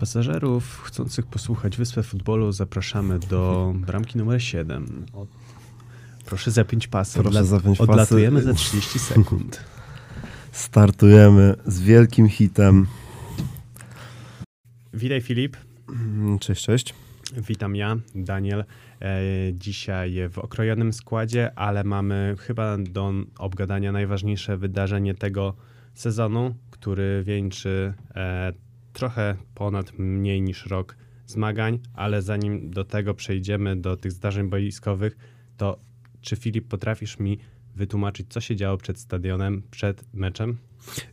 Pasażerów chcących posłuchać Wyspę Futbolu zapraszamy do bramki numer 7. Proszę zapiąć pasy. Proszę zapiąć pasy. Odlatujemy za 30 sekund. Startujemy z wielkim hitem. Witaj Filip. Mm, Cześć, cześć. Witam ja, Daniel. E, dzisiaj w okrojonym składzie, ale mamy chyba do obgadania najważniejsze wydarzenie tego sezonu, który wieńczy e, trochę ponad mniej niż rok zmagań, ale zanim do tego przejdziemy, do tych zdarzeń boiskowych, to czy Filip potrafisz mi wytłumaczyć, co się działo przed stadionem, przed meczem?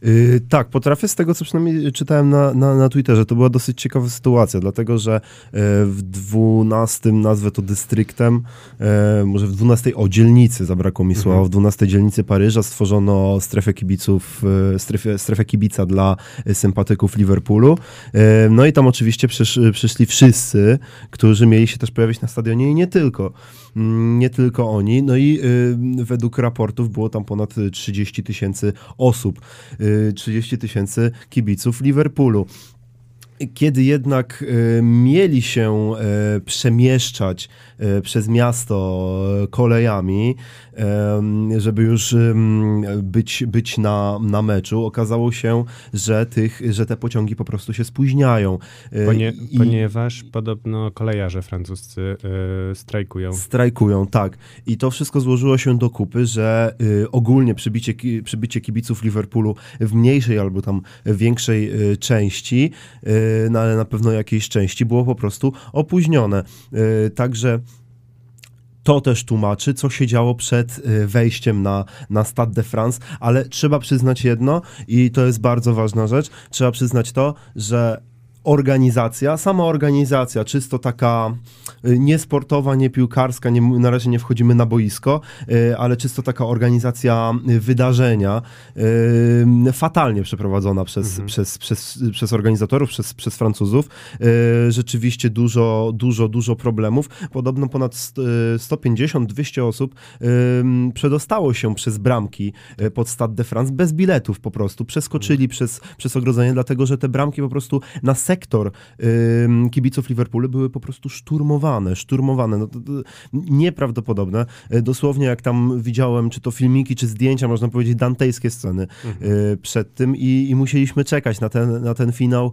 Yy, tak, potrafię z tego, co przynajmniej czytałem na, na, na Twitterze. To była dosyć ciekawa sytuacja, dlatego że yy, w 12, nazwę to dystryktem, yy, może w 12, o dzielnicy zabrakło mi słowa, w 12 dzielnicy Paryża stworzono strefę kibiców, yy, strefę, strefę kibica dla sympatyków Liverpoolu. No i tam oczywiście przysz, przyszli wszyscy, którzy mieli się też pojawić na stadionie i nie tylko. Mm, Nie tylko oni. No i według raportów było tam ponad 30 tysięcy osób. Y, 30 tysięcy kibiców Liverpoolu. Kiedy jednak y, mieli się y, przemieszczać y, przez miasto kolejami, y, żeby już być, być na, na meczu, okazało się, że, tych, że te pociągi po prostu się spóźniają. Y, Ponie, i- Ponieważ podobno kolejarze francuscy y, strajkują. Strajkują, tak. I to wszystko złożyło się do kupy, że y, ogólnie przybicie, przybycie kibiców Liverpoolu w mniejszej albo tam większej y, części, no ale na pewno jakiejś części, było po prostu opóźnione. Także to też tłumaczy, co się działo przed y, wejściem na, na Stade de France, ale trzeba przyznać jedno, i to jest bardzo ważna rzecz, trzeba przyznać to, że organizacja, sama organizacja, czysto taka y, nie sportowa, nie piłkarska, nie, na razie nie wchodzimy na boisko, y, ale czysto taka organizacja y, wydarzenia, fatalnie przeprowadzona przez, przez, przez, przez organizatorów, przez, przez Francuzów. Rzeczywiście dużo, dużo, dużo problemów. Podobno ponad st- y, 150-200 osób przedostało się przez bramki pod Stade de France bez biletów po prostu. Przeskoczyli przez, przez ogrodzenie, dlatego że te bramki po prostu na sektor ym, kibiców Liverpoolu były po prostu szturmowane, szturmowane. No, to, to nieprawdopodobne. Y, Dosłownie jak tam widziałem, czy to filmiki, czy zdjęcia, można powiedzieć, dantejskie sceny y, przed tym i, i musieliśmy czekać na ten, na ten finał.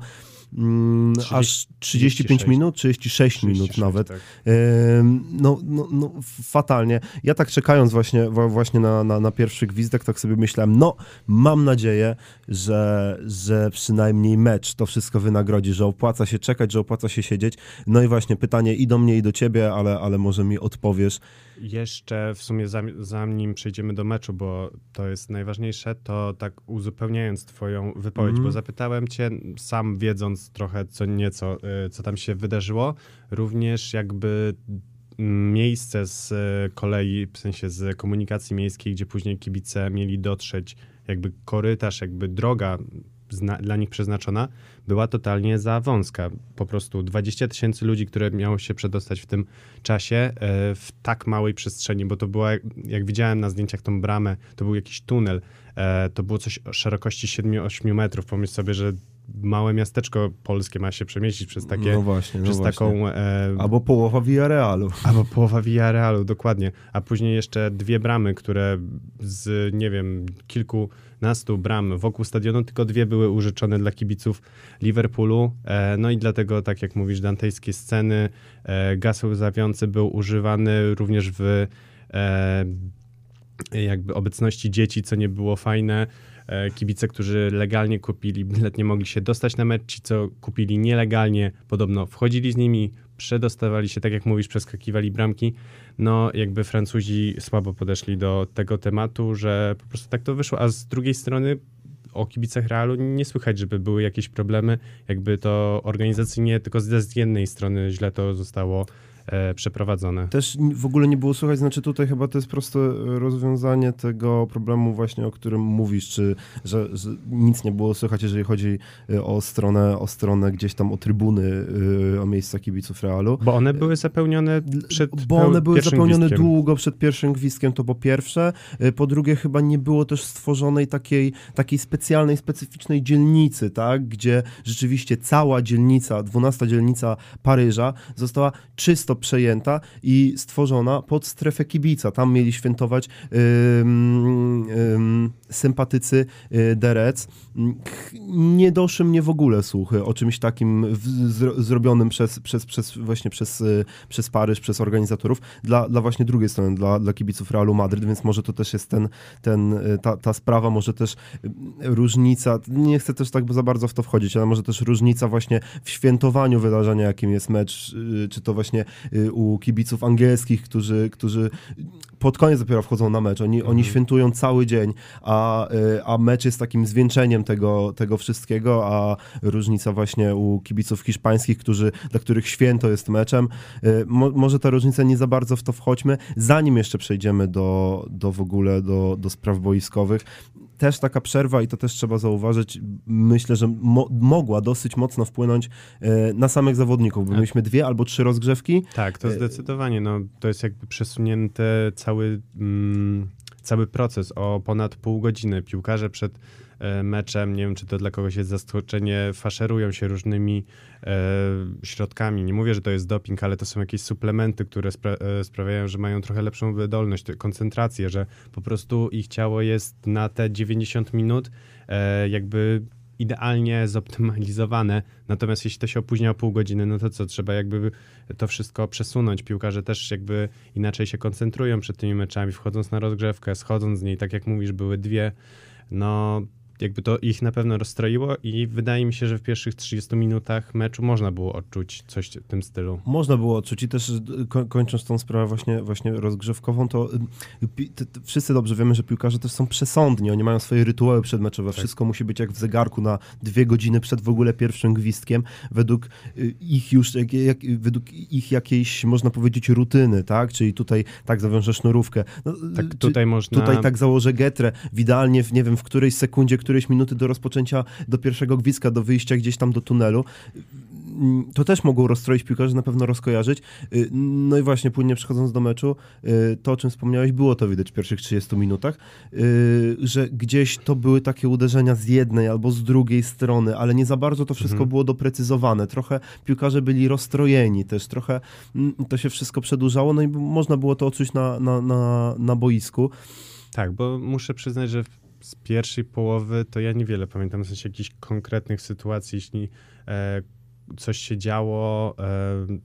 Mm, 30 aż 35 36. minut, 36, minut 36, nawet. tak. No, no, no, fatalnie. Ja tak czekając właśnie, właśnie na, na, na pierwszy gwizdek, tak sobie myślałem, no mam nadzieję, że, że przynajmniej mecz to wszystko wynagrodzi, że opłaca się czekać, że opłaca się siedzieć. No i właśnie pytanie i do mnie, i do ciebie, ale, ale może mi odpowiesz. Jeszcze w sumie zanim przejdziemy do meczu, bo to jest najważniejsze, to tak uzupełniając twoją wypowiedź, Mhm. bo zapytałem cię, sam wiedząc trochę co nieco, y, co tam się wydarzyło, również jakby mm, miejsce z y, kolei, w sensie z komunikacji miejskiej, gdzie później kibice mieli dotrzeć, jakby korytarz, jakby droga dla nich przeznaczona, była totalnie za wąska. Po prostu 20 tysięcy ludzi, które miało się przedostać w tym czasie e, w tak małej przestrzeni, bo to była, jak widziałem na zdjęciach tą bramę, to był jakiś tunel, e, to było coś o szerokości 7-8 metrów. Pomyśl sobie, że małe miasteczko polskie ma się przemieścić przez takie, no właśnie, no przez właśnie. taką... E, Albo połowa Villarealu. Albo połowa Villarealu, dokładnie. A później jeszcze dwie bramy, które z, nie wiem, kilkunastu bram wokół stadionu, tylko dwie były użyczone dla kibiców Liverpoolu. E, no i dlatego, tak jak mówisz, dantejskie sceny, e, gaz łzawiący był używany również w e, jakby obecności dzieci, co nie było fajne. E, Kibice, którzy legalnie kupili bilet, nie mogli się dostać na mecz. Ci, co kupili nielegalnie, podobno wchodzili z nimi, przedostawali się, tak jak mówisz, przeskakiwali bramki. No, jakby Francuzi słabo podeszli do tego tematu, że po prostu tak to wyszło. A z drugiej strony o kibicach Realu nie słychać, żeby były jakieś problemy. Jakby to organizacyjnie, tylko z z jednej strony źle to zostało e, przeprowadzone. Też w ogóle nie było słychać, znaczy tutaj chyba to jest proste rozwiązanie tego problemu właśnie, o którym mówisz, czy że, że nic nie było słychać, jeżeli chodzi o stronę, o stronę gdzieś tam o trybuny, o miejsca kibiców Realu. Bo one były zapełnione przed Bo one były zapełnione gwizdkiem. długo przed pierwszym gwizdkiem, to po pierwsze. Po drugie chyba nie było też stworzonej takiej, takiej specjalnej, specyficznej dzielnicy, tak, gdzie rzeczywiście cała dzielnica, 12 dzielnica Paryża została czysto przejęta i stworzona pod strefę kibica. Tam mieli świętować ym, ym, sympatycy y, Derec. Nie doszły mnie w ogóle słuchy o czymś takim w, zro, zrobionym przez, przez, przez, właśnie przez, y, przez Paryż, przez organizatorów, dla, dla właśnie drugiej strony, dla, dla kibiców Realu Madryt, więc może to też jest ten, ten, y, ta, ta sprawa, może też różnica, nie chcę też tak za bardzo w to wchodzić, ale może też różnica właśnie w świętowaniu wydarzenia, jakim jest mecz, czy to właśnie u kibiców angielskich, którzy, którzy pod koniec dopiero wchodzą na mecz, oni, mhm. oni świętują cały dzień, a, a mecz jest takim zwieńczeniem tego, tego wszystkiego, a różnica właśnie u kibiców hiszpańskich, którzy, dla których święto jest meczem, Mo, może ta różnica nie za bardzo w to wchodźmy, zanim jeszcze przejdziemy do, do w ogóle do, do spraw boiskowych też taka przerwa, i to też trzeba zauważyć, myślę, że mo mogła dosyć mocno wpłynąć e, na samych zawodników, bo tak. mieliśmy dwie albo trzy rozgrzewki. Tak, to e, zdecydowanie. No, to jest jakby przesunięte cały, mm, cały proces o ponad pół godziny. Piłkarze przed meczem, nie wiem, czy to dla kogoś jest zaskoczenie, faszerują się różnymi e, środkami. Nie mówię, że to jest doping, ale to są jakieś suplementy, które spra e, sprawiają, że mają trochę lepszą wydolność, koncentrację, że po prostu ich ciało jest na te 90 minut e, jakby idealnie zoptymalizowane. Natomiast jeśli to się opóźnia o pół godziny, no to co, trzeba jakby to wszystko przesunąć. Piłkarze też jakby inaczej się koncentrują przed tymi meczami, wchodząc na rozgrzewkę, schodząc z niej, tak jak mówisz, były dwie. No jakby to ich na pewno rozstroiło i wydaje mi się, że w pierwszych 30 minutach meczu można było odczuć coś w tym stylu. Można było odczuć i też kończąc tą sprawę właśnie, właśnie rozgrzewkową, to wszyscy dobrze wiemy, że piłkarze też są przesądni, oni mają swoje rytuały przedmeczowe, tak. wszystko musi być jak w zegarku na dwie godziny przed w ogóle pierwszym gwizdkiem, według y, ich już, jak, jak, według ich jakiejś, można powiedzieć, rutyny, tak, czyli tutaj tak zawiążę sznurówkę. No, tak, tutaj można... Tutaj tak założę getrę, w idealnie, w, nie wiem, w którejś sekundzie którejś minuty do rozpoczęcia, do pierwszego gwizdka, do wyjścia gdzieś tam do tunelu to też mogą rozstroić piłkarzy, na pewno rozkojarzyć. No i właśnie płynnie przechodząc do meczu, to o czym wspomniałeś, było to widać w pierwszych 30 minutach, że gdzieś to były takie uderzenia z jednej albo z drugiej strony, ale nie za bardzo to wszystko mhm. było doprecyzowane. Trochę piłkarze byli rozstrojeni też, trochę mm, to się wszystko przedłużało, no i można było to odczuć na, na, na, na boisku. Tak, bo muszę przyznać, że z pierwszej połowy to ja niewiele pamiętam, w sensie jakichś konkretnych sytuacji, jeśli e, coś się działo e,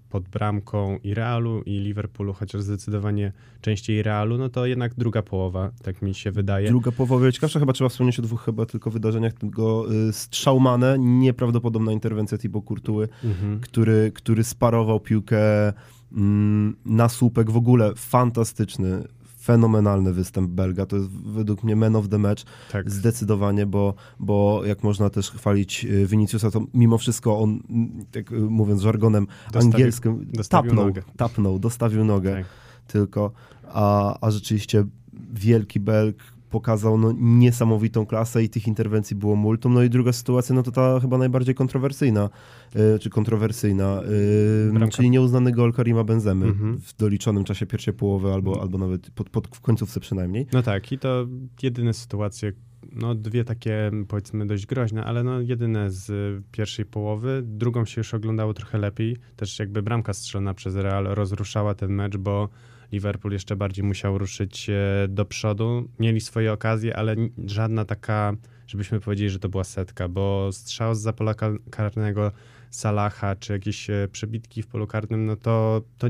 pod bramką i Realu i Liverpoolu, chociaż zdecydowanie częściej Realu, no to jednak druga połowa, tak mi się wydaje. Druga połowa wiele ciekawsza, chyba trzeba wspomnieć o dwóch chyba tylko wydarzeniach, tego y, strzałmane, nieprawdopodobna interwencja Thibaut Courtuły, mhm. który, który sparował piłkę mm, na słupek, w ogóle fantastyczny fenomenalny występ Belga. To jest według mnie man of the match tak. zdecydowanie, bo, bo jak można też chwalić y, Viniciusa, to mimo wszystko on, tak mówiąc żargonem dostawił, angielskim, dostawił tapnął, nogę. tapnął, dostawił nogę tak. tylko, a, a rzeczywiście wielki Belg, pokazał no, niesamowitą klasę i tych interwencji było multum. No i druga sytuacja, no to ta chyba najbardziej kontrowersyjna, y, czy kontrowersyjna, y, czyli nieuznany gol Karima Benzemy mhm. w doliczonym czasie pierwszej połowy albo, albo nawet pod, pod, w końcówce przynajmniej. No tak i to jedyne sytuacje, no dwie takie powiedzmy dość groźne, ale no jedyne z pierwszej połowy. Drugą się już oglądało trochę lepiej. Też jakby bramka strzelona przez Real rozruszała ten mecz, bo Liverpool jeszcze bardziej musiał ruszyć do przodu. Mieli swoje okazje, ale żadna taka, żebyśmy powiedzieli, że to była setka, bo strzał z pola karnego Salaha, czy jakieś e, przebitki w polu karnym, no to, to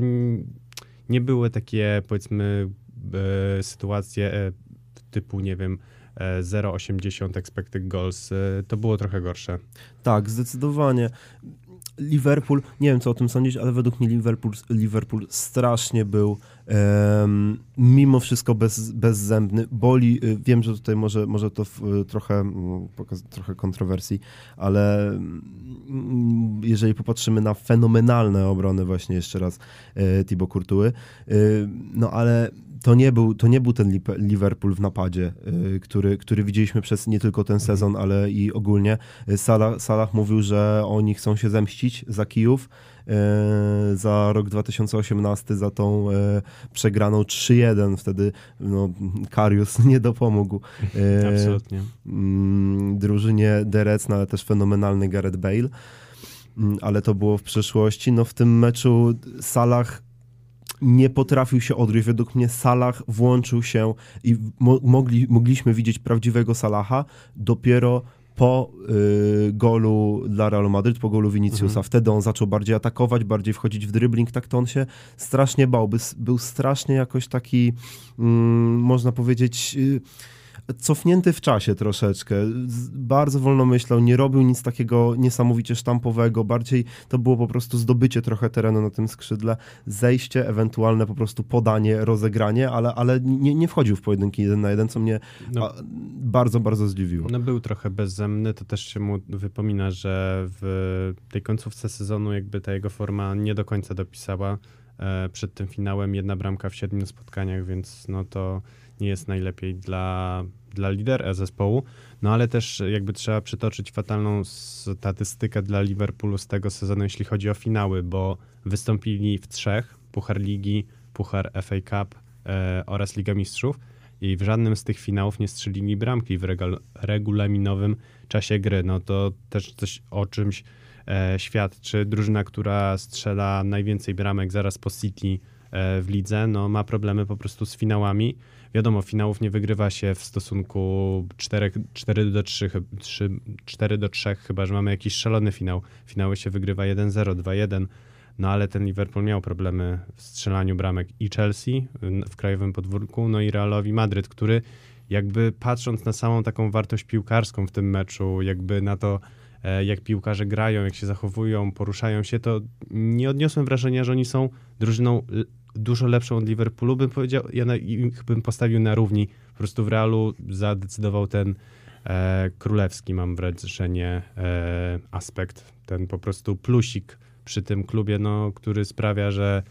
nie były takie, powiedzmy, e, sytuacje e, typu, nie wiem, 0,80 expected goals. To było trochę gorsze. Tak, zdecydowanie. Liverpool, nie wiem co o tym sądzić, ale według mnie Liverpool, Liverpool strasznie był mimo wszystko bez, bezzębny. Boli, y, wiem, że tutaj może, może to w, trochę, mm, trochę kontrowersji, ale mm, jeżeli popatrzymy na fenomenalne obrony właśnie jeszcze raz e, Thibaut Courtois, e, no ale to nie był, to nie był ten Liverpool w napadzie, y, który, który widzieliśmy przez nie tylko ten sezon, ale i ogólnie. Salah, Salah mówił, że oni chcą się zemścić za Kijów y, za rok 2018, za tą y, przegraną 3-1. Wtedy no, Karius nie dopomógł. Absolutnie. Mm, drużynie Derec, no, ale też fenomenalny Gareth Bale. Mm, ale to było w przeszłości. No w tym meczu Salah nie potrafił się odgryźć. Według mnie Salah włączył się i mo mogli, mogliśmy widzieć prawdziwego Salaha dopiero po y, golu dla Realu Madryt, po golu Viniciusa. Mhm. Wtedy on zaczął bardziej atakować, bardziej wchodzić w dribbling, tak to on się strasznie bał. By, był strasznie jakoś taki, mm, można powiedzieć... Y, cofnięty w czasie troszeczkę. Bardzo wolno myślał, nie robił nic takiego niesamowicie sztampowego, bardziej to było po prostu zdobycie trochę terenu na tym skrzydle, zejście, ewentualne po prostu podanie, rozegranie, ale, ale nie, nie wchodził w pojedynki jeden na jeden, co mnie no, bardzo, bardzo zdziwiło. No był trochę bezzemny, to też się mu wypomina, że w tej końcówce sezonu jakby ta jego forma nie do końca dopisała. E, przed tym finałem jedna bramka w siedmiu spotkaniach, więc no to nie jest najlepiej dla, dla lidera zespołu, no ale też jakby trzeba przytoczyć fatalną statystykę dla Liverpoolu z tego sezonu, jeśli chodzi o finały, bo wystąpili w trzech, Puchar Ligi, Puchar FA Cup e, oraz Liga Mistrzów i w żadnym z tych finałów nie strzelili bramki w regulaminowym czasie gry. No to też coś o czymś e, świadczy. Drużyna, która strzela najwięcej bramek zaraz po City e, w lidze, no ma problemy po prostu z finałami wiadomo, finałów nie wygrywa się w stosunku 4, 4 do 3, 3, 4 do 3, chyba że mamy jakiś szalony finał. Finały się wygrywa 1-0, 2-1. No ale ten Liverpool miał problemy w strzelaniu bramek i Chelsea w krajowym podwórku, no i Realowi Madryt, który jakby patrząc na samą taką wartość piłkarską w tym meczu, jakby na to, e, jak piłkarze grają, jak się zachowują, poruszają się, to nie odniosłem wrażenia, że oni są drużyną dużo lepszą od Liverpoolu, bym powiedział, ja na, bym postawił na równi. Po prostu w Realu zadecydował ten e, królewski, mam wrażenie, e, aspekt, ten po prostu plusik przy tym klubie, no, który sprawia, że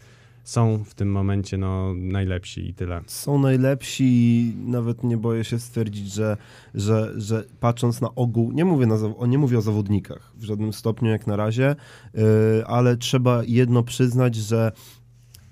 są w tym momencie no, najlepsi i tyle. Są najlepsi i nawet nie boję się stwierdzić, że, że, że patrząc na ogół, nie mówię, na, nie mówię o zawodnikach w żadnym stopniu jak na razie, yy, ale trzeba jedno przyznać, że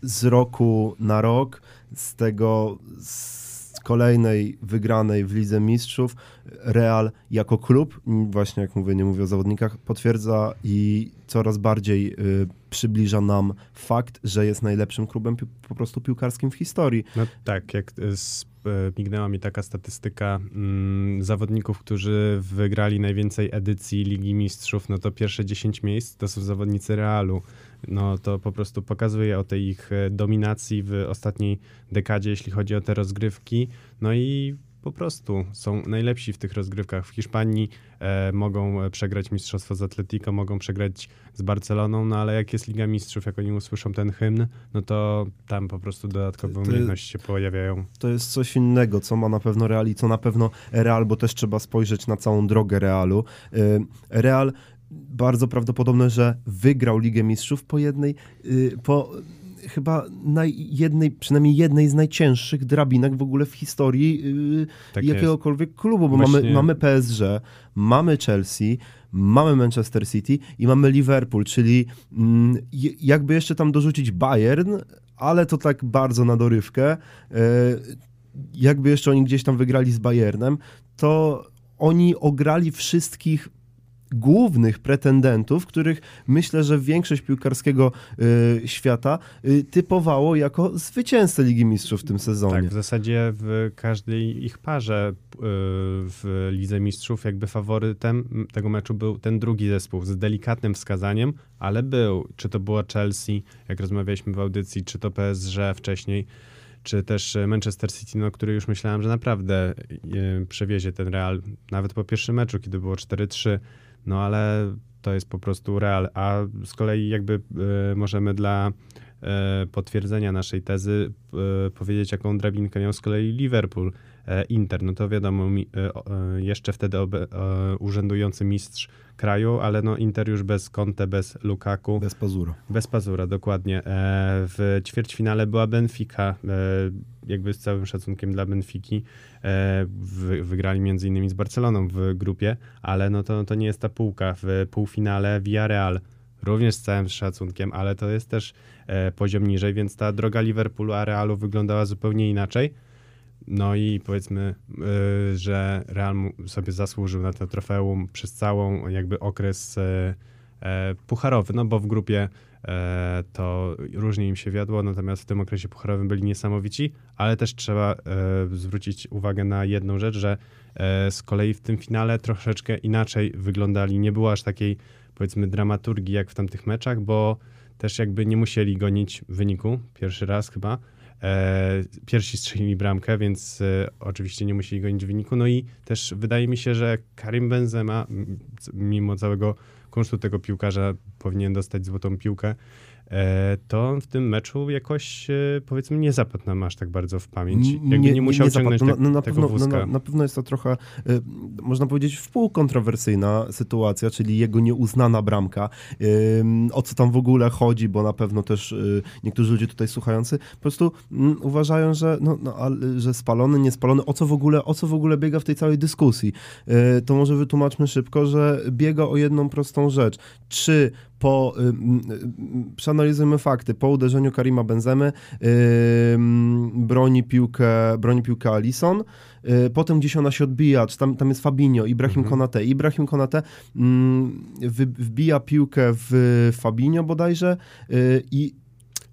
z roku na rok, z tego z kolejnej wygranej w Lidze Mistrzów, Real jako klub, właśnie jak mówię, nie mówię o zawodnikach, potwierdza i coraz bardziej y, przybliża nam fakt, że jest najlepszym klubem pi- po prostu piłkarskim w historii. No tak, jak y, y, mignęła mi taka statystyka mm, zawodników, którzy wygrali najwięcej edycji Ligi Mistrzów, no to pierwsze 10 miejsc to są zawodnicy Realu no to po prostu pokazuje o tej ich e, dominacji w ostatniej dekadzie, jeśli chodzi o te rozgrywki. No i po prostu są najlepsi w tych rozgrywkach. W Hiszpanii e, mogą e, przegrać mistrzostwo z Atletico, mogą przegrać z Barceloną, no ale jak jest Liga Mistrzów, jak oni usłyszą ten hymn, no to tam po prostu dodatkowe umiejętności się pojawiają. To jest coś innego, co ma na pewno Real i co na pewno Real, bo też trzeba spojrzeć na całą drogę Realu. E, Real bardzo prawdopodobne, że wygrał Ligę Mistrzów po jednej, y, po chyba na jednej, przynajmniej jednej z najcięższych drabinek w ogóle w historii y, tak jakiegokolwiek jest. klubu, bo Właśnie... mamy, mamy PSG, mamy Chelsea, mamy Manchester City i mamy Liverpool, czyli mm, jakby jeszcze tam dorzucić Bayern, ale to tak bardzo na dorywkę, y, jakby jeszcze oni gdzieś tam wygrali z Bayernem, to oni ograli wszystkich głównych pretendentów, których myślę, że większość piłkarskiego y, świata y, typowało jako zwycięzcę Ligi Mistrzów w tym sezonie. Tak, w zasadzie w każdej ich parze y, w Lidze Mistrzów jakby faworytem tego meczu był ten drugi zespół z delikatnym wskazaniem, ale był. Czy to było Chelsea, jak rozmawialiśmy w audycji, czy to PSG wcześniej czy też Manchester City, no, który już myślałem, że naprawdę y, przewiezie ten Real, nawet po pierwszym meczu, kiedy było 4-3, no ale to jest po prostu real. A z kolei jakby y, możemy dla e, potwierdzenia naszej tezy e, powiedzieć, jaką drabinkę miał z kolei Liverpool. E, Inter, no to wiadomo, e, e, jeszcze wtedy urzędujący mistrz kraju, ale no Inter już bez Conte, bez Lukaku. Bez pazura. Bez pazura, dokładnie. W ćwierćfinale była Benfica, jakby z całym szacunkiem dla Benfiki. Wy, wygrali między innymi z Barceloną w grupie, ale no to, to nie jest ta półka. W półfinale Villarreal, również z całym szacunkiem, ale to jest też poziom niżej, więc ta droga Liverpoolu a Realu wyglądała zupełnie inaczej. No i powiedzmy, y, że Real sobie zasłużył na to trofeum przez całą jakby okres e, e, pucharowy, no bo w grupie to różnie im się wiodło, natomiast w tym okresie pucharowym byli niesamowici, ale też trzeba zwrócić uwagę na jedną rzecz, że z kolei w tym finale troszeczkę inaczej wyglądali. Nie było aż takiej powiedzmy dramaturgii jak w tamtych meczach, bo też jakby nie musieli gonić wyniku, pierwszy raz chyba. E, pierwsi strzelili bramkę, więc e, oczywiście nie musieli gonić wyniku. No i też wydaje mi się, że Karim Benzema, mimo całego kunsztu tego piłkarza, powinien dostać złotą piłkę. E, to on w tym meczu jakoś e, powiedzmy nie zapadł nam aż tak bardzo w pamięć. Jakby nie, musiał ciągnąć zapadł. te, no, na, tego pewno, no, wózka. na, na pewno jest to trochę, y, można powiedzieć, wpół kontrowersyjna sytuacja, czyli jego nieuznana bramka. O co tam w ogóle chodzi, bo na pewno też niektórzy ludzie tutaj słuchający po prostu mm, uważają, że, no, no, że spalony, niespalony, o co, w ogóle, o co w ogóle biega w tej całej dyskusji. To może wytłumaczmy szybko, że biega o jedną prostą rzecz. Czy po, przeanalizujmy fakty, po uderzeniu Karima Benzemy broni piłkę, broni piłkę Alison, y, potem gdzieś ona się odbija, czy tam, tam jest Fabinho, Ibrahim Mhm. Konate. Ibrahim Konate wbija piłkę w Fabinho bodajże y, i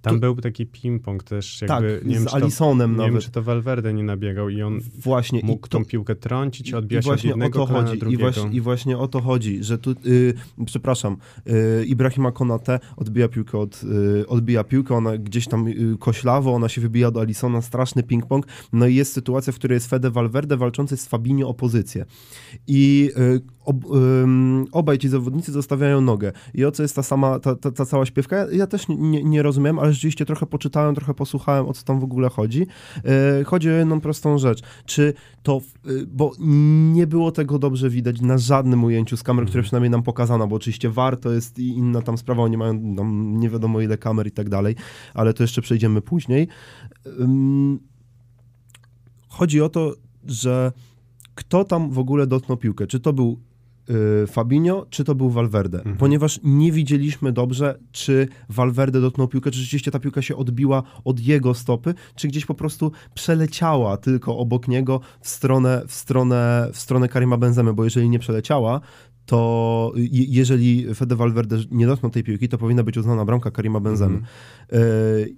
Tam to- był taki ping-pong też, tak, jakby, nie wiem, z czy to, Alisonem nie wiem, nawet. czy to Valverde nie nabiegał i on Właśnie. i mógł to- tą piłkę trącić, I odbija się od właśnie o jednego to chodzi. I drugiego. właśnie, I właśnie o to chodzi, że tu, y, przepraszam, y, Ibrahima Konate odbija piłkę od, y, odbija piłkę, ona gdzieś tam y, koślawo, ona się wybija do Alisona, straszny ping-pong. No i jest sytuacja, w której jest Fede Valverde walczący z Fabinho o pozycję. I y, ob, ym, obaj ci zawodnicy zostawiają nogę. I o co jest ta sama, ta, ta, ta cała śpiewka? Ja, ja też nie, nie rozumiem, ale rzeczywiście trochę poczytałem, trochę posłuchałem, o co tam w ogóle chodzi. Y, chodzi o jedną prostą rzecz. Czy to, y, bo nie było tego dobrze widać na żadnym ujęciu z kamer, które Mhm. przynajmniej nam pokazano, bo oczywiście VAR to jest i inna tam sprawa, oni mają tam nie wiadomo ile kamer i tak dalej, ale to jeszcze przejdziemy później. Ym, Chodzi o to, że kto tam w ogóle dotknął piłkę? Czy to był Fabinho, czy to był Valverde? Mhm. Ponieważ nie widzieliśmy dobrze, czy Valverde dotknął piłkę, czy rzeczywiście ta piłka się odbiła od jego stopy, czy gdzieś po prostu przeleciała tylko obok niego w stronę, w stronę, w stronę Karima Benzemy, bo jeżeli nie przeleciała, to je- jeżeli Fede Valverde nie dotknął tej piłki, to powinna być uznana bramka Karima Benzemy. E,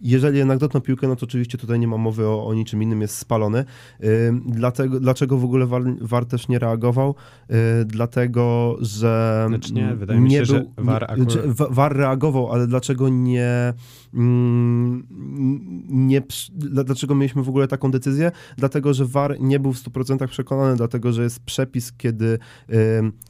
Jeżeli jednak dotknął piłkę, no to oczywiście tutaj nie ma mowy o, o niczym innym, jest spalony. E, Dlatego, dlaczego w ogóle VAR, VAR też nie reagował? E, Dlatego, że Znaczy nie, wydaje mi się, że VAR nie, akurat- czy wa- VAR reagował, ale dlaczego nie, mm, nie dlaczego mieliśmy w ogóle taką decyzję? Dlatego, że VAR nie był w 100% przekonany, dlatego, że jest przepis, kiedy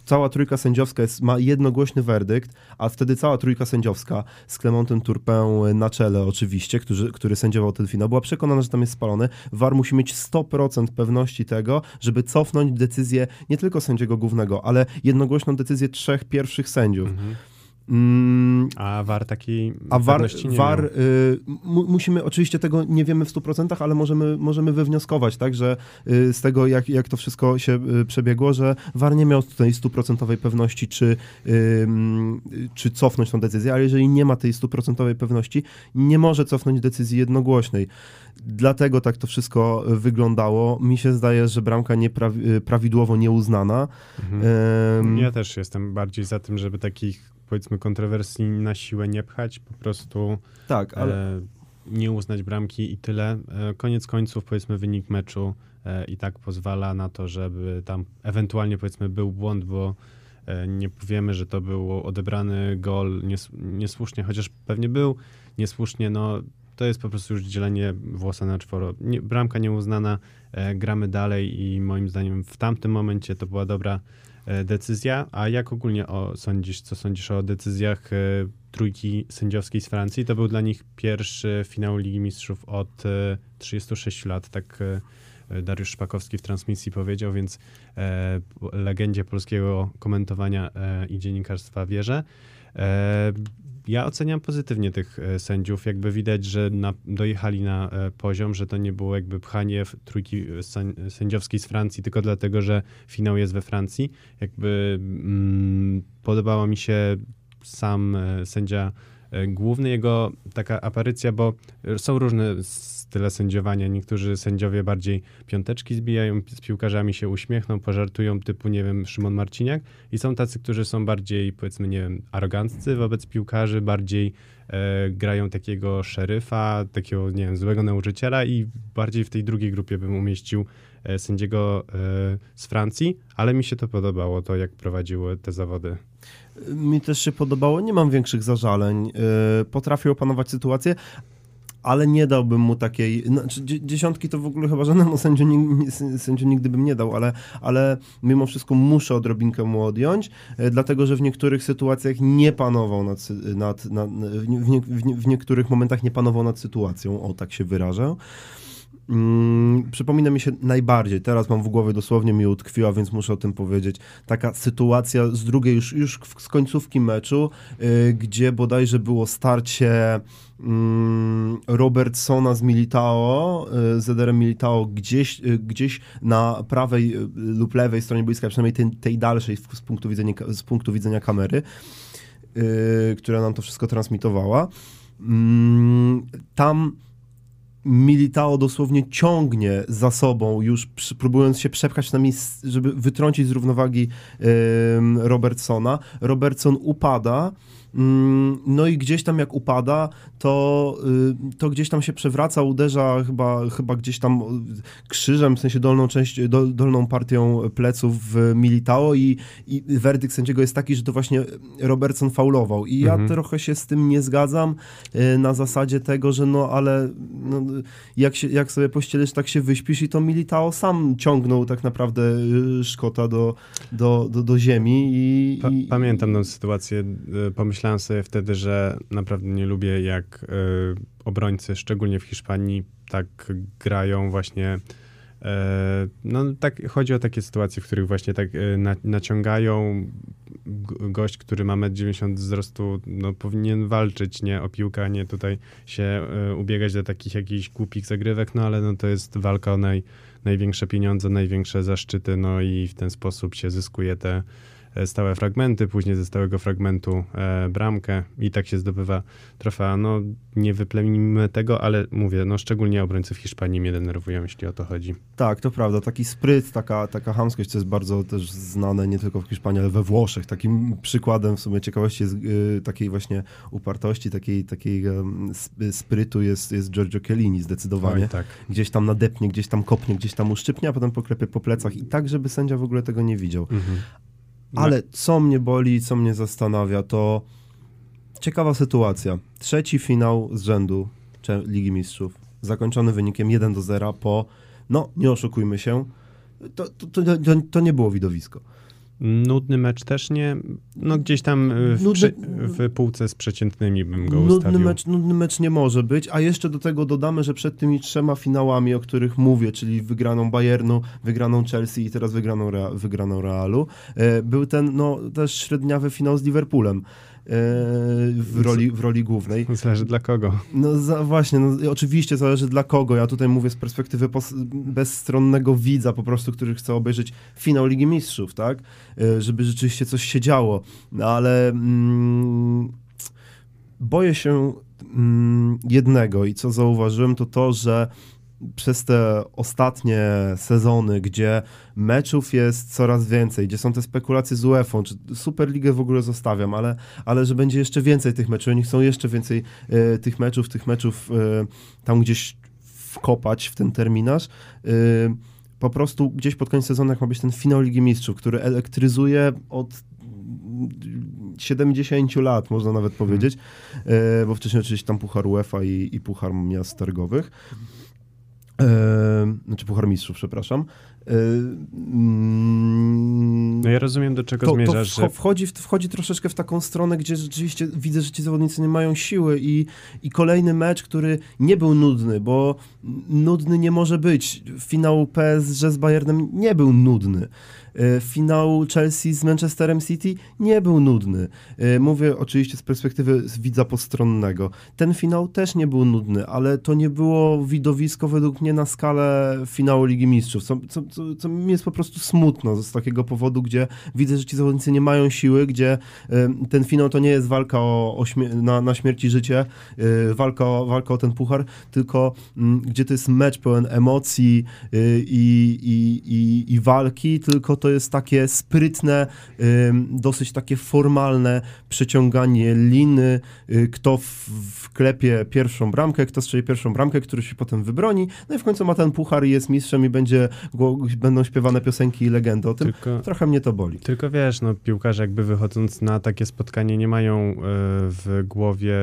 cała trójka sędziowska jest, ma jednogłośny werdykt, a wtedy cała trójka sędziowska z Clementem Turpę na czele oczywiście, który, który sędziował ten finał, była przekonana, że tam jest spalony. VAR musi mieć 100% pewności tego, żeby cofnąć decyzję nie tylko sędziego głównego, ale jednogłośną decyzję trzech pierwszych sędziów. Mhm. Mm, A VAR takiej a nie VAR miał. y, mu, musimy, oczywiście tego nie wiemy w 100%, ale możemy, możemy wywnioskować, tak, że y, z tego, jak, jak to wszystko się y, przebiegło, że VAR nie miał tutaj 100% pewności, czy, czy cofnąć tą decyzję, ale jeżeli nie ma tej 100% pewności, nie może cofnąć decyzji jednogłośnej. Dlatego tak to wszystko wyglądało. Mi się zdaje, że bramka nieprawi- y, prawidłowo nieuznana. Mhm. Ja też jestem bardziej za tym, żeby takich powiedzmy kontrowersji na siłę nie pchać, po prostu tak, ale... e, nie uznać bramki i tyle. E, koniec końców powiedzmy wynik meczu e, i tak pozwala na to, żeby tam ewentualnie powiedzmy był błąd, bo nie powiemy, że to był odebrany gol nies niesłusznie, chociaż pewnie był niesłusznie, no to jest po prostu już dzielenie włosa na czworo. Nie, bramka nieuznana, gramy dalej i moim zdaniem w tamtym momencie to była dobra decyzja. A jak ogólnie o, sądzisz, co sądzisz o decyzjach e, trójki sędziowskiej z Francji? To był dla nich pierwszy finał Ligi Mistrzów od e, 36 lat, tak e, Dariusz Szpakowski w transmisji powiedział, więc e, legendzie polskiego komentowania e, i dziennikarstwa wierzę. E, ja oceniam pozytywnie tych e, sędziów. Jakby widać, że na, dojechali na e, poziom, że to nie było jakby pchanie trójki sęd- sędziowskiej z Francji, tylko dlatego, że finał jest we Francji. Jakby mm, podobała mi się sam sędzia główny, jego taka aparycja, bo są różne style sędziowania. Niektórzy sędziowie bardziej piąteczki zbijają, z piłkarzami się uśmiechną, pożartują, typu, nie wiem, Szymon Marciniak. I są tacy, którzy są bardziej, powiedzmy, nie wiem, aroganccy wobec piłkarzy, bardziej e, grają takiego szeryfa, takiego, nie wiem, złego nauczyciela i bardziej w tej drugiej grupie bym umieścił e, sędziego e, z Francji, ale mi się to podobało, to jak prowadził te zawody. Mi też się podobało, nie mam większych zażaleń. Yy, Potrafił opanować sytuację, ale nie dałbym mu takiej. Znaczy, dzie- dziesiątki to w ogóle chyba żadnemu sędziu, sędziu nigdy bym nie dał, ale, ale mimo wszystko muszę odrobinkę mu odjąć, yy, dlatego że w niektórych sytuacjach nie panował nad, nad, nad w, nie, w, nie, w niektórych momentach nie panował nad sytuacją, o tak się wyrażę. Mm, przypomina mi się najbardziej, teraz mam w głowie dosłownie mi utkwiła, więc muszę o tym powiedzieć, taka sytuacja z drugiej, już, już z końcówki meczu, y, gdzie bodajże było starcie mm, Robertsona z Militao, y, z Ederem Militao gdzieś, y, gdzieś na prawej y, lub lewej stronie boiska, przynajmniej tej, tej dalszej z, z, punktu widzenia, z punktu widzenia kamery, y, która nam to wszystko transmitowała. Mm, tam Militao dosłownie ciągnie za sobą, już próbując się przepchać, przynajmniej, s- żeby wytrącić z równowagi Robertsona. Robertson upada. Ym, No i gdzieś tam jak upada, to, y, to gdzieś tam się przewraca, uderza chyba, chyba gdzieś tam y, krzyżem, w sensie dolną część, dol, dolną partią pleców w Militao i, i werdykt sędziego jest taki, że to właśnie Robertson faulował. I ja Mhm. trochę się z tym nie zgadzam y, na zasadzie tego, że no ale no, jak, się, jak sobie pościelisz, tak się wyśpisz i to Militao sam ciągnął tak naprawdę y, Szkota do, do, do, do ziemi i, Pa, i pamiętam tę sytuację. y, Pomyślałem sobie wtedy, że naprawdę nie lubię, jak y, obrońcy, szczególnie w Hiszpanii, tak grają właśnie. y, No, tak, chodzi o takie sytuacje, w których właśnie tak y, na, naciągają gość, który ma 1,90 m wzrostu, no, powinien walczyć, nie o piłkę, nie tutaj się y, ubiegać do takich jakichś głupich zagrywek, no ale no, to jest walka o naj, największe pieniądze, największe zaszczyty, no i w ten sposób się zyskuje te e, stałe fragmenty, później ze stałego fragmentu e, bramkę i tak się zdobywa trofea. No nie wyplemimy tego, ale mówię, no szczególnie obrońcy w Hiszpanii mnie denerwują, jeśli o to chodzi. Tak, to prawda. Taki spryt, taka, taka hamskość, co jest bardzo też znane nie tylko w Hiszpanii, ale we Włoszech. Takim przykładem w sumie ciekawości jest y, takiej właśnie upartości, takiej, takiej sp- sprytu jest, jest Giorgio Chiellini zdecydowanie. Oj, tak. Gdzieś tam nadepnie, gdzieś tam kopnie, gdzieś tam uszczypnie, a potem poklepie po plecach i tak, żeby sędzia w ogóle tego nie widział. Mhm. No, Ale co mnie boli, co mnie zastanawia, to ciekawa sytuacja. Trzeci finał z rzędu Ligi Mistrzów, zakończony wynikiem 1 do 0 po, no nie oszukujmy się, to, to, to, to nie było widowisko. Nudny mecz też nie, no gdzieś tam e, w, Nudny- w półce z przeciętnymi bym go Nudny ustawił. mecz, nudny mecz nie może być, a jeszcze do tego dodamy, że przed tymi trzema finałami, o których mówię, czyli wygraną Bayernu, wygraną Chelsea i teraz wygraną, wygraną Realu, e, był ten no, też średniawy finał z Liverpoolem w, roli, w roli głównej. Zależy dla kogo. No za, właśnie, no, oczywiście zależy dla kogo. Ja tutaj mówię z perspektywy bezstronnego widza po prostu, który chce obejrzeć finał Ligi Mistrzów, tak? E, Żeby rzeczywiście coś się działo. No, ale mm, boję się mm, jednego i co zauważyłem, to to, że przez te ostatnie sezony, gdzie meczów jest coraz więcej, gdzie są te spekulacje z UEFA, czy Superligę w ogóle zostawiam, ale, ale że będzie jeszcze więcej tych meczów, oni chcą jeszcze więcej e, tych meczów, tych meczów e, tam gdzieś wkopać w ten terminarz. E, po prostu gdzieś pod koniec sezonu, jak ma być ten finał Ligi Mistrzów, który elektryzuje od 70 lat, można nawet powiedzieć, e, bo wcześniej oczywiście tam Puchar UEFA i, i Puchar Miast Targowych. E, znaczy Puchar Mistrzów, przepraszam. E, mm, No ja rozumiem, do czego to, zmierzasz. To wchodzi, wchodzi troszeczkę w taką stronę, gdzie rzeczywiście widzę, że ci zawodnicy nie mają siły i, i kolejny mecz, który nie był nudny, bo nudny nie może być. Finał PSG z Bayernem nie był nudny. E, finał Chelsea z Manchesterem City nie był nudny. E, mówię oczywiście z perspektywy widza postronnego. Ten finał też nie był nudny, ale to nie było widowisko według mnie na skalę finału Ligi Mistrzów, co, co, co, co mi jest po prostu smutno z takiego powodu, gdzie widzę, że ci zawodnicy nie mają siły, gdzie e, ten finał to nie jest walka o, o na, na śmierć i życie, walka, walka o ten puchar, tylko mm, gdzie to jest mecz pełen emocji i, i, i, i walki, tylko to jest takie sprytne, dosyć takie formalne przeciąganie liny, y, kto wklepie pierwszą bramkę, kto strzeli pierwszą bramkę, który się potem wybroni, no i w końcu ma ten puchar i jest mistrzem i będzie, będą śpiewane piosenki i legendy o tym. Tylko, Trochę mnie to boli. Tylko wiesz, no piłkarze jakby wychodząc na takie spotkanie nie mają e, w głowie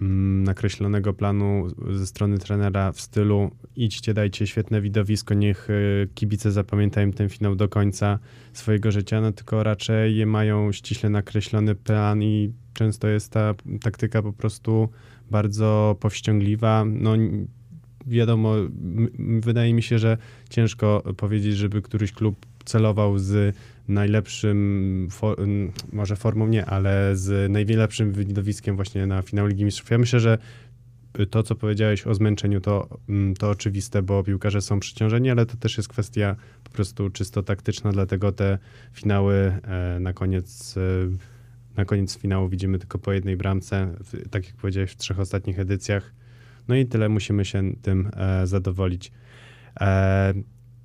mm, nakreślonego planu ze strony trenera w stylu idźcie, dajcie świetne widowisko, niech e, kibice zapamiętają ten finał do końca swojego życia, no tylko raczej mają ściśle nakreślony plan i często jest ta taktyka po prostu bardzo powściągliwa. No wiadomo, wydaje mi się, że ciężko powiedzieć, żeby któryś klub celował z najlepszym, for, może formą nie, ale z najlepszym widowiskiem właśnie na finał Ligi Mistrzów. Ja myślę, że to, co powiedziałeś o zmęczeniu, to, to oczywiste, bo piłkarze są przyciążeni, ale to też jest kwestia po prostu czysto taktyczna, dlatego te finały e, na koniec, e, na koniec finału widzimy tylko po jednej bramce, tak jak powiedziałeś w trzech ostatnich edycjach. No i tyle musimy się tym e, zadowolić.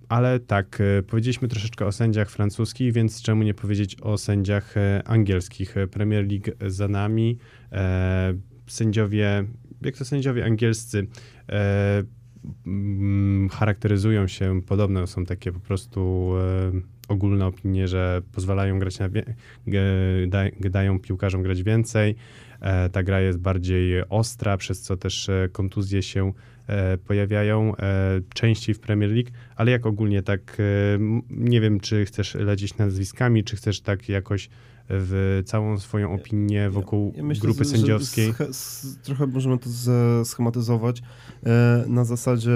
Ale tak, powiedzieliśmy troszeczkę o sędziach francuskich, więc czemu nie powiedzieć o sędziach angielskich? Premier League za nami. Sędziowie jak to sędziowie angielscy e, mm, charakteryzują się podobno, są takie po prostu e, ogólne opinie, że pozwalają grać na, da, dają piłkarzom grać więcej, e, ta gra jest bardziej ostra, przez co też e, kontuzje się e, pojawiają e, częściej w Premier League, ale jak ogólnie tak, nie wiem, czy chcesz lecieć nazwiskami, czy chcesz tak jakoś w całą swoją opinię wokół ja myślę, grupy sędziowskiej. trochę możemy to schematyzować e, na zasadzie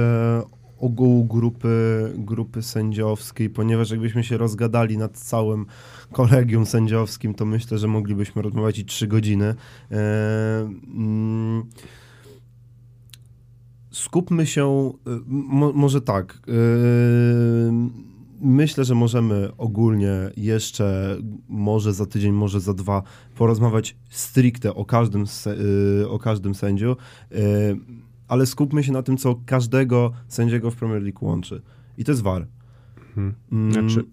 ogółu grupy, grupy sędziowskiej, ponieważ jakbyśmy się rozgadali nad całym kolegium sędziowskim, to myślę, że moglibyśmy rozmawiać i trzy godziny. E, mm, skupmy się, e, mo, może tak. E, myślę, że możemy ogólnie jeszcze, może za tydzień, może za dwa, porozmawiać stricte o każdym, o każdym sędziu, ale skupmy się na tym, co każdego sędziego w Premier League łączy. I to jest VAR. Mhm. Znaczy,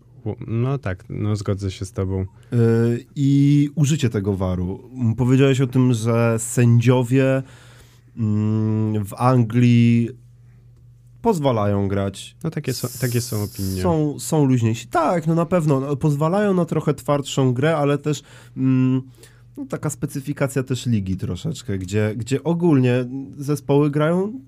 no tak, no zgodzę się z tobą. Y, I użycie tego VAR-u. Powiedziałeś o tym, że sędziowie mm, w Anglii pozwalają grać. No takie są, takie są opinie. Są, są luźniejsi. Tak, no na pewno. No, pozwalają na trochę twardszą grę, ale też mm, no, taka specyfikacja też ligi troszeczkę, gdzie, gdzie ogólnie zespoły grają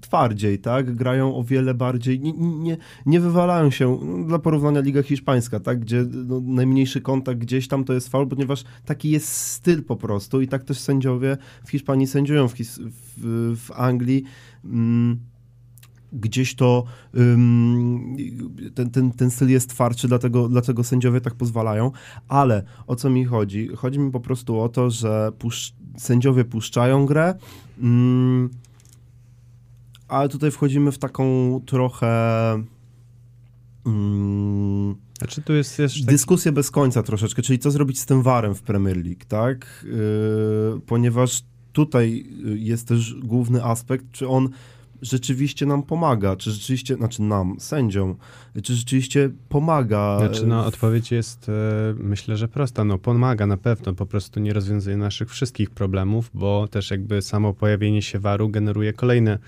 twardziej, tak? Grają o wiele bardziej, nie, nie, nie wywalają się, no, dla porównania Liga Hiszpańska, tak? Gdzie no, najmniejszy kontakt gdzieś tam to jest faul, ponieważ taki jest styl po prostu i tak też sędziowie w Hiszpanii sędziują, w, w, w Anglii. Mm, gdzieś to ten, ten, ten styl jest twardszy, dlatego, dlatego sędziowie tak pozwalają, ale o co mi chodzi? Chodzi mi po prostu o to, że pusz sędziowie puszczają grę, ale tutaj wchodzimy w taką trochę... Um, znaczy tu jest dyskusję bez końca troszeczkę, czyli co zrobić z tym warem w Premier League, tak? Yy, ponieważ tutaj jest też główny aspekt, czy on rzeczywiście nam pomaga, czy rzeczywiście, znaczy nam, sędziom, czy rzeczywiście pomaga. Znaczy, no, odpowiedź jest, e, myślę, że prosta. No, pomaga na pewno, po prostu nie rozwiązuje naszych wszystkich problemów, bo też jakby samo pojawienie się waru generuje kolejne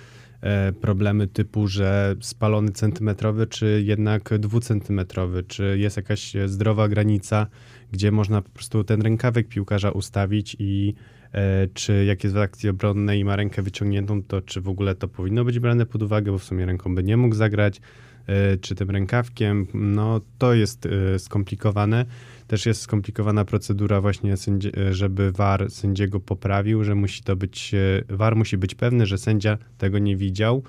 e, problemy typu, że spalony centymetrowy, czy jednak dwucentymetrowy, czy jest jakaś zdrowa granica, gdzie można po prostu ten rękawek piłkarza ustawić i E, czy jak jest w akcji obronnej i ma rękę wyciągniętą, to czy w ogóle to powinno być brane pod uwagę, bo w sumie ręką by nie mógł zagrać. czy tym rękawkiem, no to jest skomplikowane. Też jest skomplikowana procedura właśnie, żeby VAR sędziego poprawił, że musi to być, VAR musi być pewny, że sędzia tego nie widział.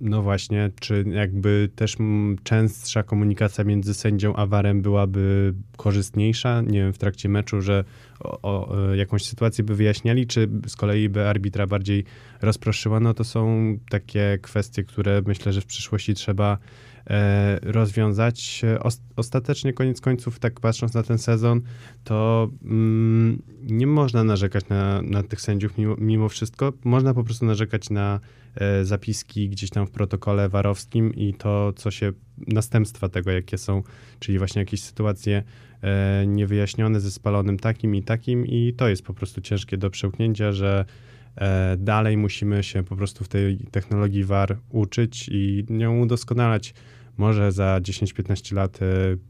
No właśnie, czy jakby też częstsza komunikacja między sędzią a warem byłaby korzystniejsza, nie wiem, w trakcie meczu, że o, o, jakąś sytuację by wyjaśniali, czy z kolei by arbitra bardziej rozproszyła, no to są takie kwestie, które myślę, że w przyszłości trzeba e, rozwiązać. ostatecznie, koniec końców, tak patrząc na ten sezon, to mm, nie można narzekać na, na tych sędziów mimo, mimo wszystko. Można po prostu narzekać na E, zapiski gdzieś tam w protokole warowskim i to, co się, następstwa tego, jakie są, czyli właśnie jakieś sytuacje e, niewyjaśnione ze spalonym takim i takim i to jest po prostu ciężkie do przełknięcia, że e, dalej musimy się po prostu w tej technologii VAR uczyć i nią udoskonalać. Może za 10-15 lat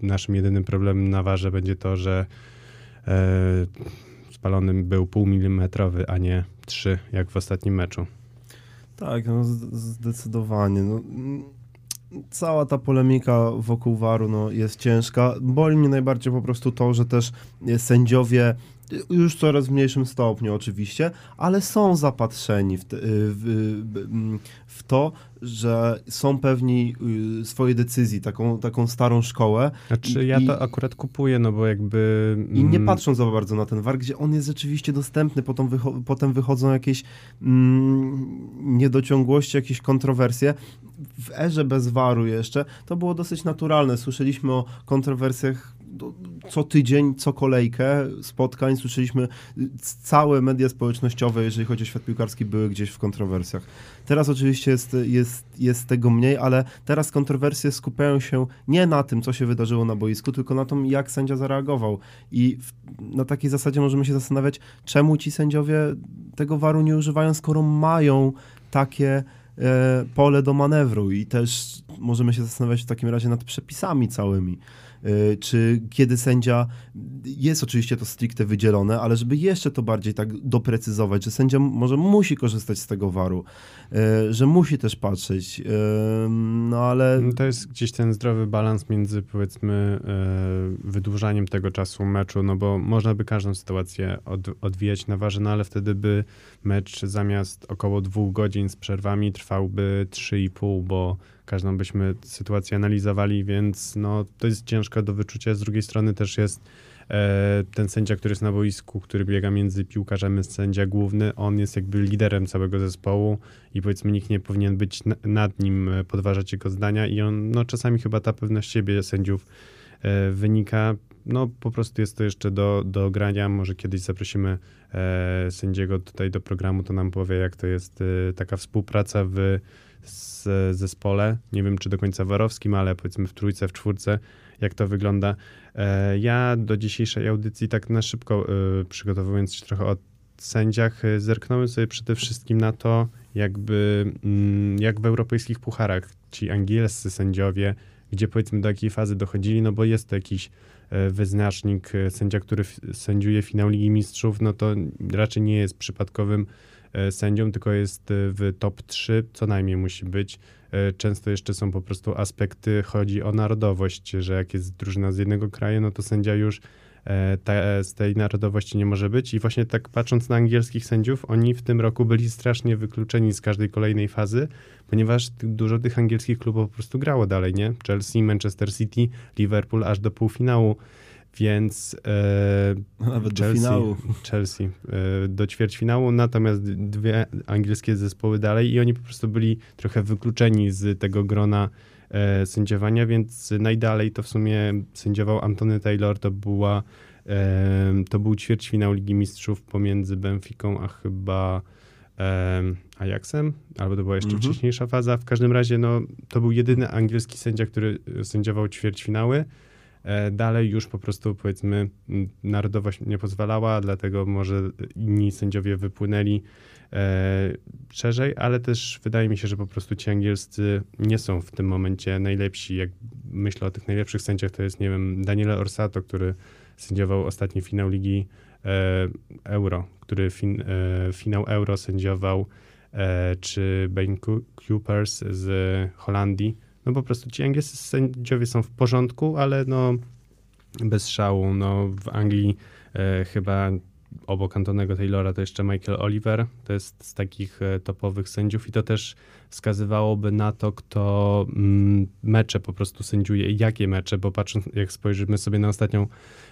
naszym jedynym problemem na warze będzie to, że spalonym był pół milimetrowy, a nie 3, jak w ostatnim meczu. Tak, no zdecydowanie. No, cała ta polemika wokół waru no, jest ciężka. Boli mnie najbardziej po prostu to, że też sędziowie już w coraz mniejszym stopniu oczywiście, ale są zapatrzeni w, te, w, w, to, że są pewni y, swojej decyzji, taką, taką starą szkołę. Znaczy ja to akurat kupuję, no bo jakby... I nie mm, patrzą za bardzo na ten war, gdzie on jest rzeczywiście dostępny, potem, wycho potem wychodzą jakieś mm, niedociągłości, jakieś kontrowersje. W erze bez waru jeszcze to było dosyć naturalne. Słyszeliśmy o kontrowersjach co tydzień, co kolejkę spotkań słyszeliśmy, całe media społecznościowe, jeżeli chodzi o świat piłkarski, były gdzieś w kontrowersjach. Teraz oczywiście jest, jest, jest tego mniej, ale teraz kontrowersje skupiają się nie na tym, co się wydarzyło na boisku, tylko na tym, jak sędzia zareagował. I w, na takiej zasadzie możemy się zastanawiać, czemu ci sędziowie tego waru nie używają, skoro mają takie e, pole do manewru i też możemy się zastanawiać w takim razie nad przepisami całymi. Y, czy kiedy sędzia, jest oczywiście to stricte wydzielone, ale żeby jeszcze to bardziej tak doprecyzować, że sędzia może musi korzystać z tego waru, y, że musi też patrzeć, y, no ale... No to jest gdzieś ten zdrowy balans między powiedzmy wydłużaniem tego czasu meczu, no bo można by każdą sytuację od, odwijać na warze, no ale wtedy by mecz zamiast około dwóch godzin z przerwami trwałby 3,5, bo każdą byśmy sytuację analizowali, więc no, to jest ciężko do wyczucia. Z drugiej strony też jest e, ten sędzia, który jest na boisku, który biega między piłkarzem, sędzia główny, on jest jakby liderem całego zespołu i powiedzmy nikt nie powinien być na, nad nim, e, podważać jego zdania i on, no czasami chyba ta pewność siebie sędziów e, wynika, no po prostu jest to jeszcze do, do grania, może kiedyś zaprosimy sędziego tutaj do programu, to nam powie jak to jest taka współpraca w z zespole. Nie wiem, czy do końca warowskim, ale powiedzmy w trójce, w czwórce, jak to wygląda. E, ja do dzisiejszej audycji tak na szybko e, przygotowując się trochę o sędziach, e, zerknąłem sobie przede wszystkim na to, jakby mm, jak w europejskich pucharach ci angielscy sędziowie, gdzie powiedzmy do jakiej fazy dochodzili, no bo jest to jakiś wyznacznik, sędzia, który sędziuje finał Ligi Mistrzów, no to raczej nie jest przypadkowym sędzią, tylko jest e, w top 3, co najmniej musi być. E, często jeszcze są po prostu aspekty, chodzi o narodowość, że jak jest drużyna z jednego kraju, no to sędzia już z tej narodowości nie może być. I właśnie tak patrząc na angielskich sędziów, oni w tym roku byli strasznie wykluczeni z każdej kolejnej fazy, ponieważ dużo tych angielskich klubów po prostu grało dalej, nie? Chelsea, Manchester City, Liverpool aż do półfinału więc e, Nawet Chelsea, do finału. Chelsea e, do ćwierćfinału, natomiast dwie angielskie zespoły dalej i oni po prostu byli trochę wykluczeni z tego grona e, sędziowania, więc najdalej to w sumie sędziował Antony Taylor, to była e, to był ćwierćfinał Ligi Mistrzów pomiędzy Benficą a chyba e, Ajaxem, albo to była jeszcze mhm. wcześniejsza faza. W każdym razie no, to był jedyny angielski sędzia, który sędziował ćwierćfinały. Dalej już po prostu powiedzmy narodowość nie pozwalała, dlatego może inni sędziowie wypłynęli e, szerzej, ale też wydaje mi się, że po prostu ci angielscy nie są w tym momencie najlepsi. Jak myślę o tych najlepszych sędziach, to jest, nie wiem, Daniele Orsato, który sędziował ostatni finał Ligi e, Euro, który fin, finał Euro sędziował e, czy Ben Coopers z Holandii. No po prostu ci angielscy sędziowie są w porządku, ale no bez szału. No w Anglii e, chyba obok Antonego Taylora to jeszcze Michael Oliver, to jest z takich e, topowych sędziów i to też wskazywałoby na to, kto mm, mecze po prostu sędziuje i jakie mecze, bo patrząc, jak spojrzymy sobie na ostatnią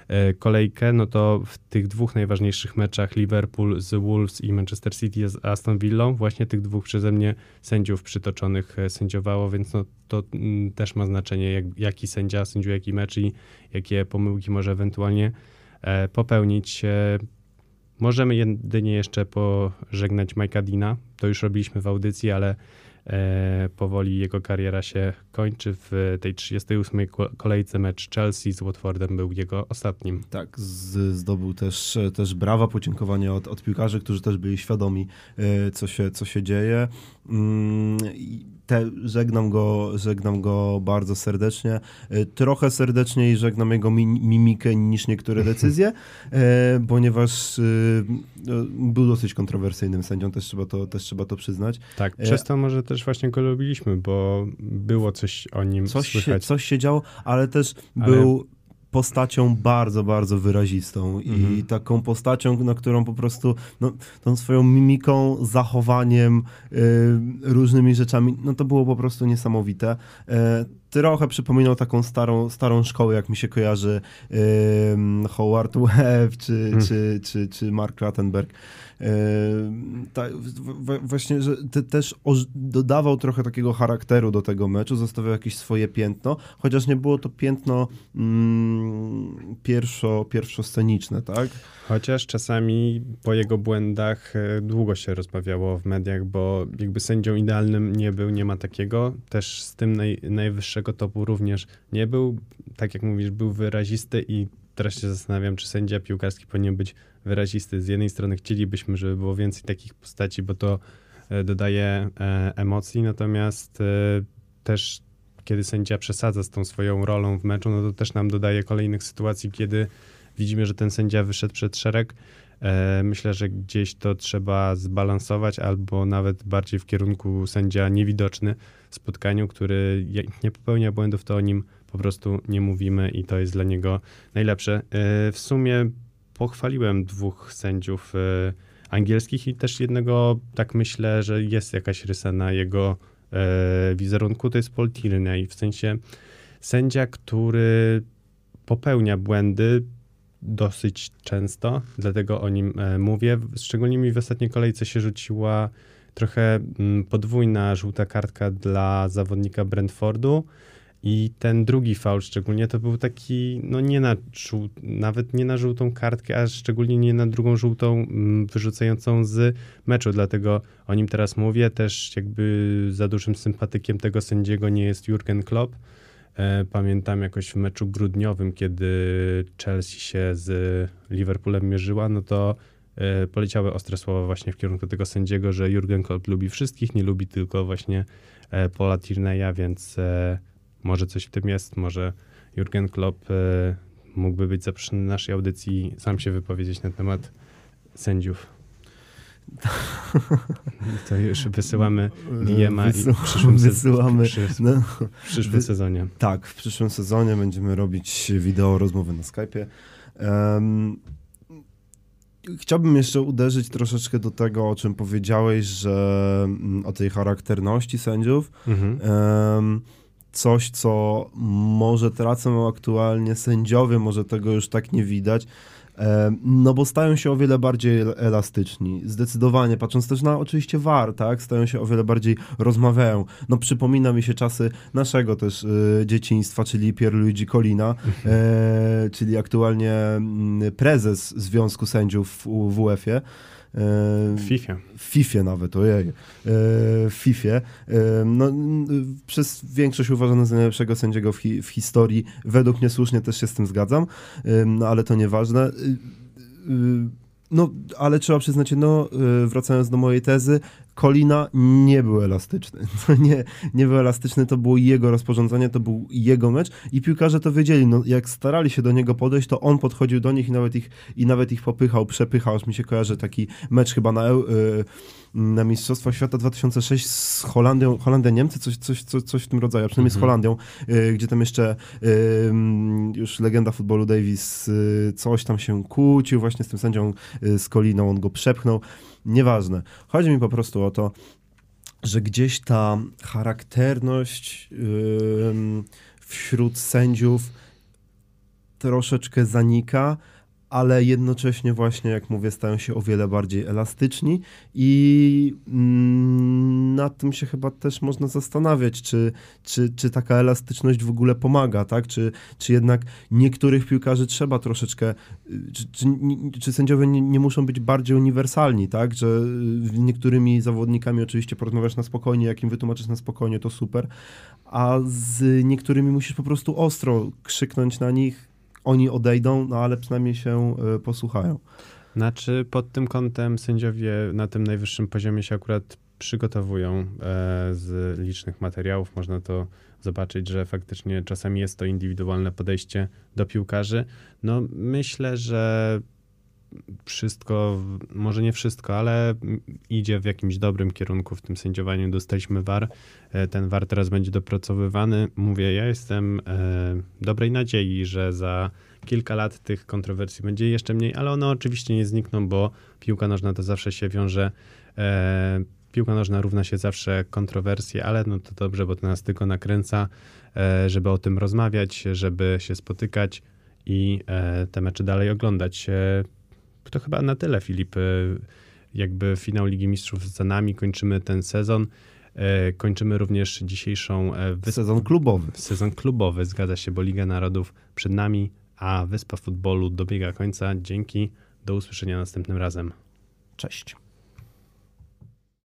e, kolejkę, no to w tych dwóch najważniejszych meczach Liverpool z Wolves i Manchester City z Aston Villą właśnie tych dwóch przeze mnie sędziów przytoczonych e, sędziowało, więc no, to mm, też ma znaczenie, jak, jaki sędzia sędziuje jaki mecz i jakie pomyłki może ewentualnie popełnić. Możemy jedynie jeszcze pożegnać Mike'a Dina. To już robiliśmy w audycji, ale e, powoli jego kariera się kończy. W tej 38. kolejce mecz Chelsea z Watfordem był jego ostatnim. Tak, z, zdobył też, też brawa, podziękowania od, od piłkarzy, którzy też byli świadomi, e, co się, co się dzieje. Mm, te, żegnam, go, żegnam go bardzo serdecznie. E, trochę serdeczniej żegnam jego mimikę niż niektóre decyzje, e, ponieważ e, był dosyć kontrowersyjnym sędzią, też trzeba to, też trzeba to przyznać. Tak, przez to może też właśnie go lubiliśmy, bo było coś o nim coś słychać. Się, coś się działo, ale też ale... był postacią bardzo, bardzo wyrazistą mhm. i taką postacią, na którą po prostu no, tą swoją mimiką, zachowaniem, y, różnymi rzeczami, no to było po prostu niesamowite. Y, trochę przypominał taką starą, starą szkołę, jak mi się kojarzy y, Howard Webb czy, hmm. czy, czy, czy Mark Rattenberg. Tak, właśnie, że te, też dodawał trochę takiego charakteru do tego meczu, zostawiał jakieś swoje piętno, chociaż nie było to piętno mm, pierwszo, pierwszosceniczne, tak? Chociaż czasami po jego błędach e, długo się rozmawiało w mediach, bo jakby sędzią idealnym nie był, nie ma takiego. Też z tym naj, najwyższego topu również nie był. Tak jak mówisz, był wyrazisty i teraz się zastanawiam, czy sędzia piłkarski powinien być wyrazisty. Z jednej strony chcielibyśmy, żeby było więcej takich postaci, bo to e, dodaje e, emocji, natomiast e, też kiedy sędzia przesadza z tą swoją rolą w meczu, no to też nam dodaje kolejnych sytuacji, kiedy widzimy, że ten sędzia wyszedł przed szereg. Myślę, że gdzieś to trzeba zbalansować, albo nawet bardziej w kierunku sędzia niewidoczny w spotkaniu, który nie popełnia błędów, to o nim po prostu nie mówimy i to jest dla niego najlepsze. W sumie pochwaliłem dwóch sędziów e, angielskich i też jednego, tak myślę, że jest jakaś rysa na jego e, wizerunku, to jest Paul Tierney, w sensie sędzia, który popełnia błędy dosyć często, dlatego o nim e, mówię. Szczególnie mi w ostatniej kolejce się rzuciła trochę mm, podwójna żółta kartka dla zawodnika Brentfordu, i ten drugi faul szczególnie to był taki, no nie na nawet nie na żółtą kartkę, a szczególnie nie na drugą żółtą mm, wyrzucającą z meczu, dlatego o nim teraz mówię. Też jakby za dużym sympatykiem tego sędziego nie jest Jurgen Klopp. E, pamiętam jakoś w meczu grudniowym, kiedy Chelsea się z Liverpoolem mierzyła, no to e, poleciały ostre słowa właśnie w kierunku tego sędziego, że Jurgen Klopp lubi wszystkich, nie lubi tylko właśnie e, Paula Tierney'a, więc może coś w tym jest, może Jurgen Klopp e, mógłby być zaproszony do naszej audycji sam się wypowiedzieć na temat sędziów. To już wysyłamy DM-a Wysyła, w przyszłym, wysyłamy, przy, no, w przyszłym sezonie. Tak, w przyszłym sezonie będziemy robić wideo rozmowy na Skype'ie. Um, chciałbym jeszcze uderzyć troszeczkę do tego, o czym powiedziałeś, że mm, o tej charakterności sędziów. Mhm. Um, coś, co może tracą aktualnie sędziowie, może tego już tak nie widać, e, no bo stają się o wiele bardziej elastyczni. Zdecydowanie, patrząc też na oczywiście VAR, tak, stają się o wiele bardziej rozmawiają. No przypomina mi się czasy naszego też y, dzieciństwa, czyli Pierluigi Colina, y, czyli aktualnie y, prezes Związku Sędziów w WF-ie. W FIFA. W FIFA nawet, ojej. W FIFA. No, przez większość uważany za najlepszego sędziego w, hi w historii. Według mnie słusznie też się z tym zgadzam, no ale to nieważne. E, no, ale trzeba przyznać, no, wracając do mojej tezy, Kolina nie był elastyczny. nie, nie był elastyczny, to było jego rozporządzenie, to był jego mecz i piłkarze to wiedzieli. No, jak starali się do niego podejść, to on podchodził do nich i nawet ich, i nawet ich popychał, przepychał. Aż mi się kojarzy taki mecz chyba na, yy, na Mistrzostwach Świata 2006 z Holandią, Holandia, Niemcy, coś, coś, coś, coś w tym rodzaju, a przynajmniej mhm. z Holandią, yy, gdzie tam jeszcze yy, już legenda futbolu Davis coś tam się kłócił właśnie z tym sędzią, z Koliną, on go przepchnął. Nieważne. Chodzi mi po prostu o to, że gdzieś ta charakterność yy, wśród sędziów troszeczkę zanika, ale jednocześnie właśnie, jak mówię, stają się o wiele bardziej elastyczni i mm, nad tym się chyba też można zastanawiać, czy, czy, czy taka elastyczność w ogóle pomaga, tak? Czy, czy jednak niektórych piłkarzy trzeba troszeczkę, czy, czy, czy sędziowie nie, nie, muszą być bardziej uniwersalni, tak? Że y, niektórymi zawodnikami oczywiście porozmawiasz na spokojnie, jak im wytłumaczysz na spokojnie, to super, a z niektórymi musisz po prostu ostro krzyknąć na nich, oni odejdą, no ale przynajmniej się e, posłuchają. Znaczy, pod tym kątem sędziowie na tym najwyższym poziomie się akurat przygotowują e, z licznych materiałów. Można to zobaczyć, że faktycznie czasami jest to indywidualne podejście do piłkarzy. No, myślę, że wszystko, może nie wszystko, ale idzie w jakimś dobrym kierunku w tym sędziowaniu. Dostaliśmy VAR. E, ten VAR teraz będzie dopracowywany. Mówię, ja jestem e, dobrej nadziei, że za kilka lat tych kontrowersji będzie jeszcze mniej, ale one oczywiście nie znikną, bo piłka nożna to zawsze się wiąże. E, piłka nożna równa się zawsze kontrowersje, ale no to dobrze, bo to nas tylko nakręca, żeby o tym rozmawiać, żeby się spotykać i te mecze dalej oglądać. To chyba na tyle, Filip. E, jakby finał Ligi Mistrzów za nami, kończymy ten sezon. E, kończymy również dzisiejszą... E, wysp... Sezon klubowy. Sezon klubowy, zgadza się, bo Liga Narodów przed nami, a Wyspa Futbolu dobiega końca. Dzięki, do usłyszenia następnym razem. Cześć.